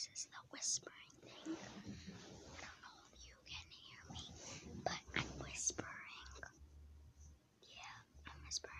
This is the whispering thing. I don't know if you can hear me, but I'm whispering. Yeah, I'm whispering.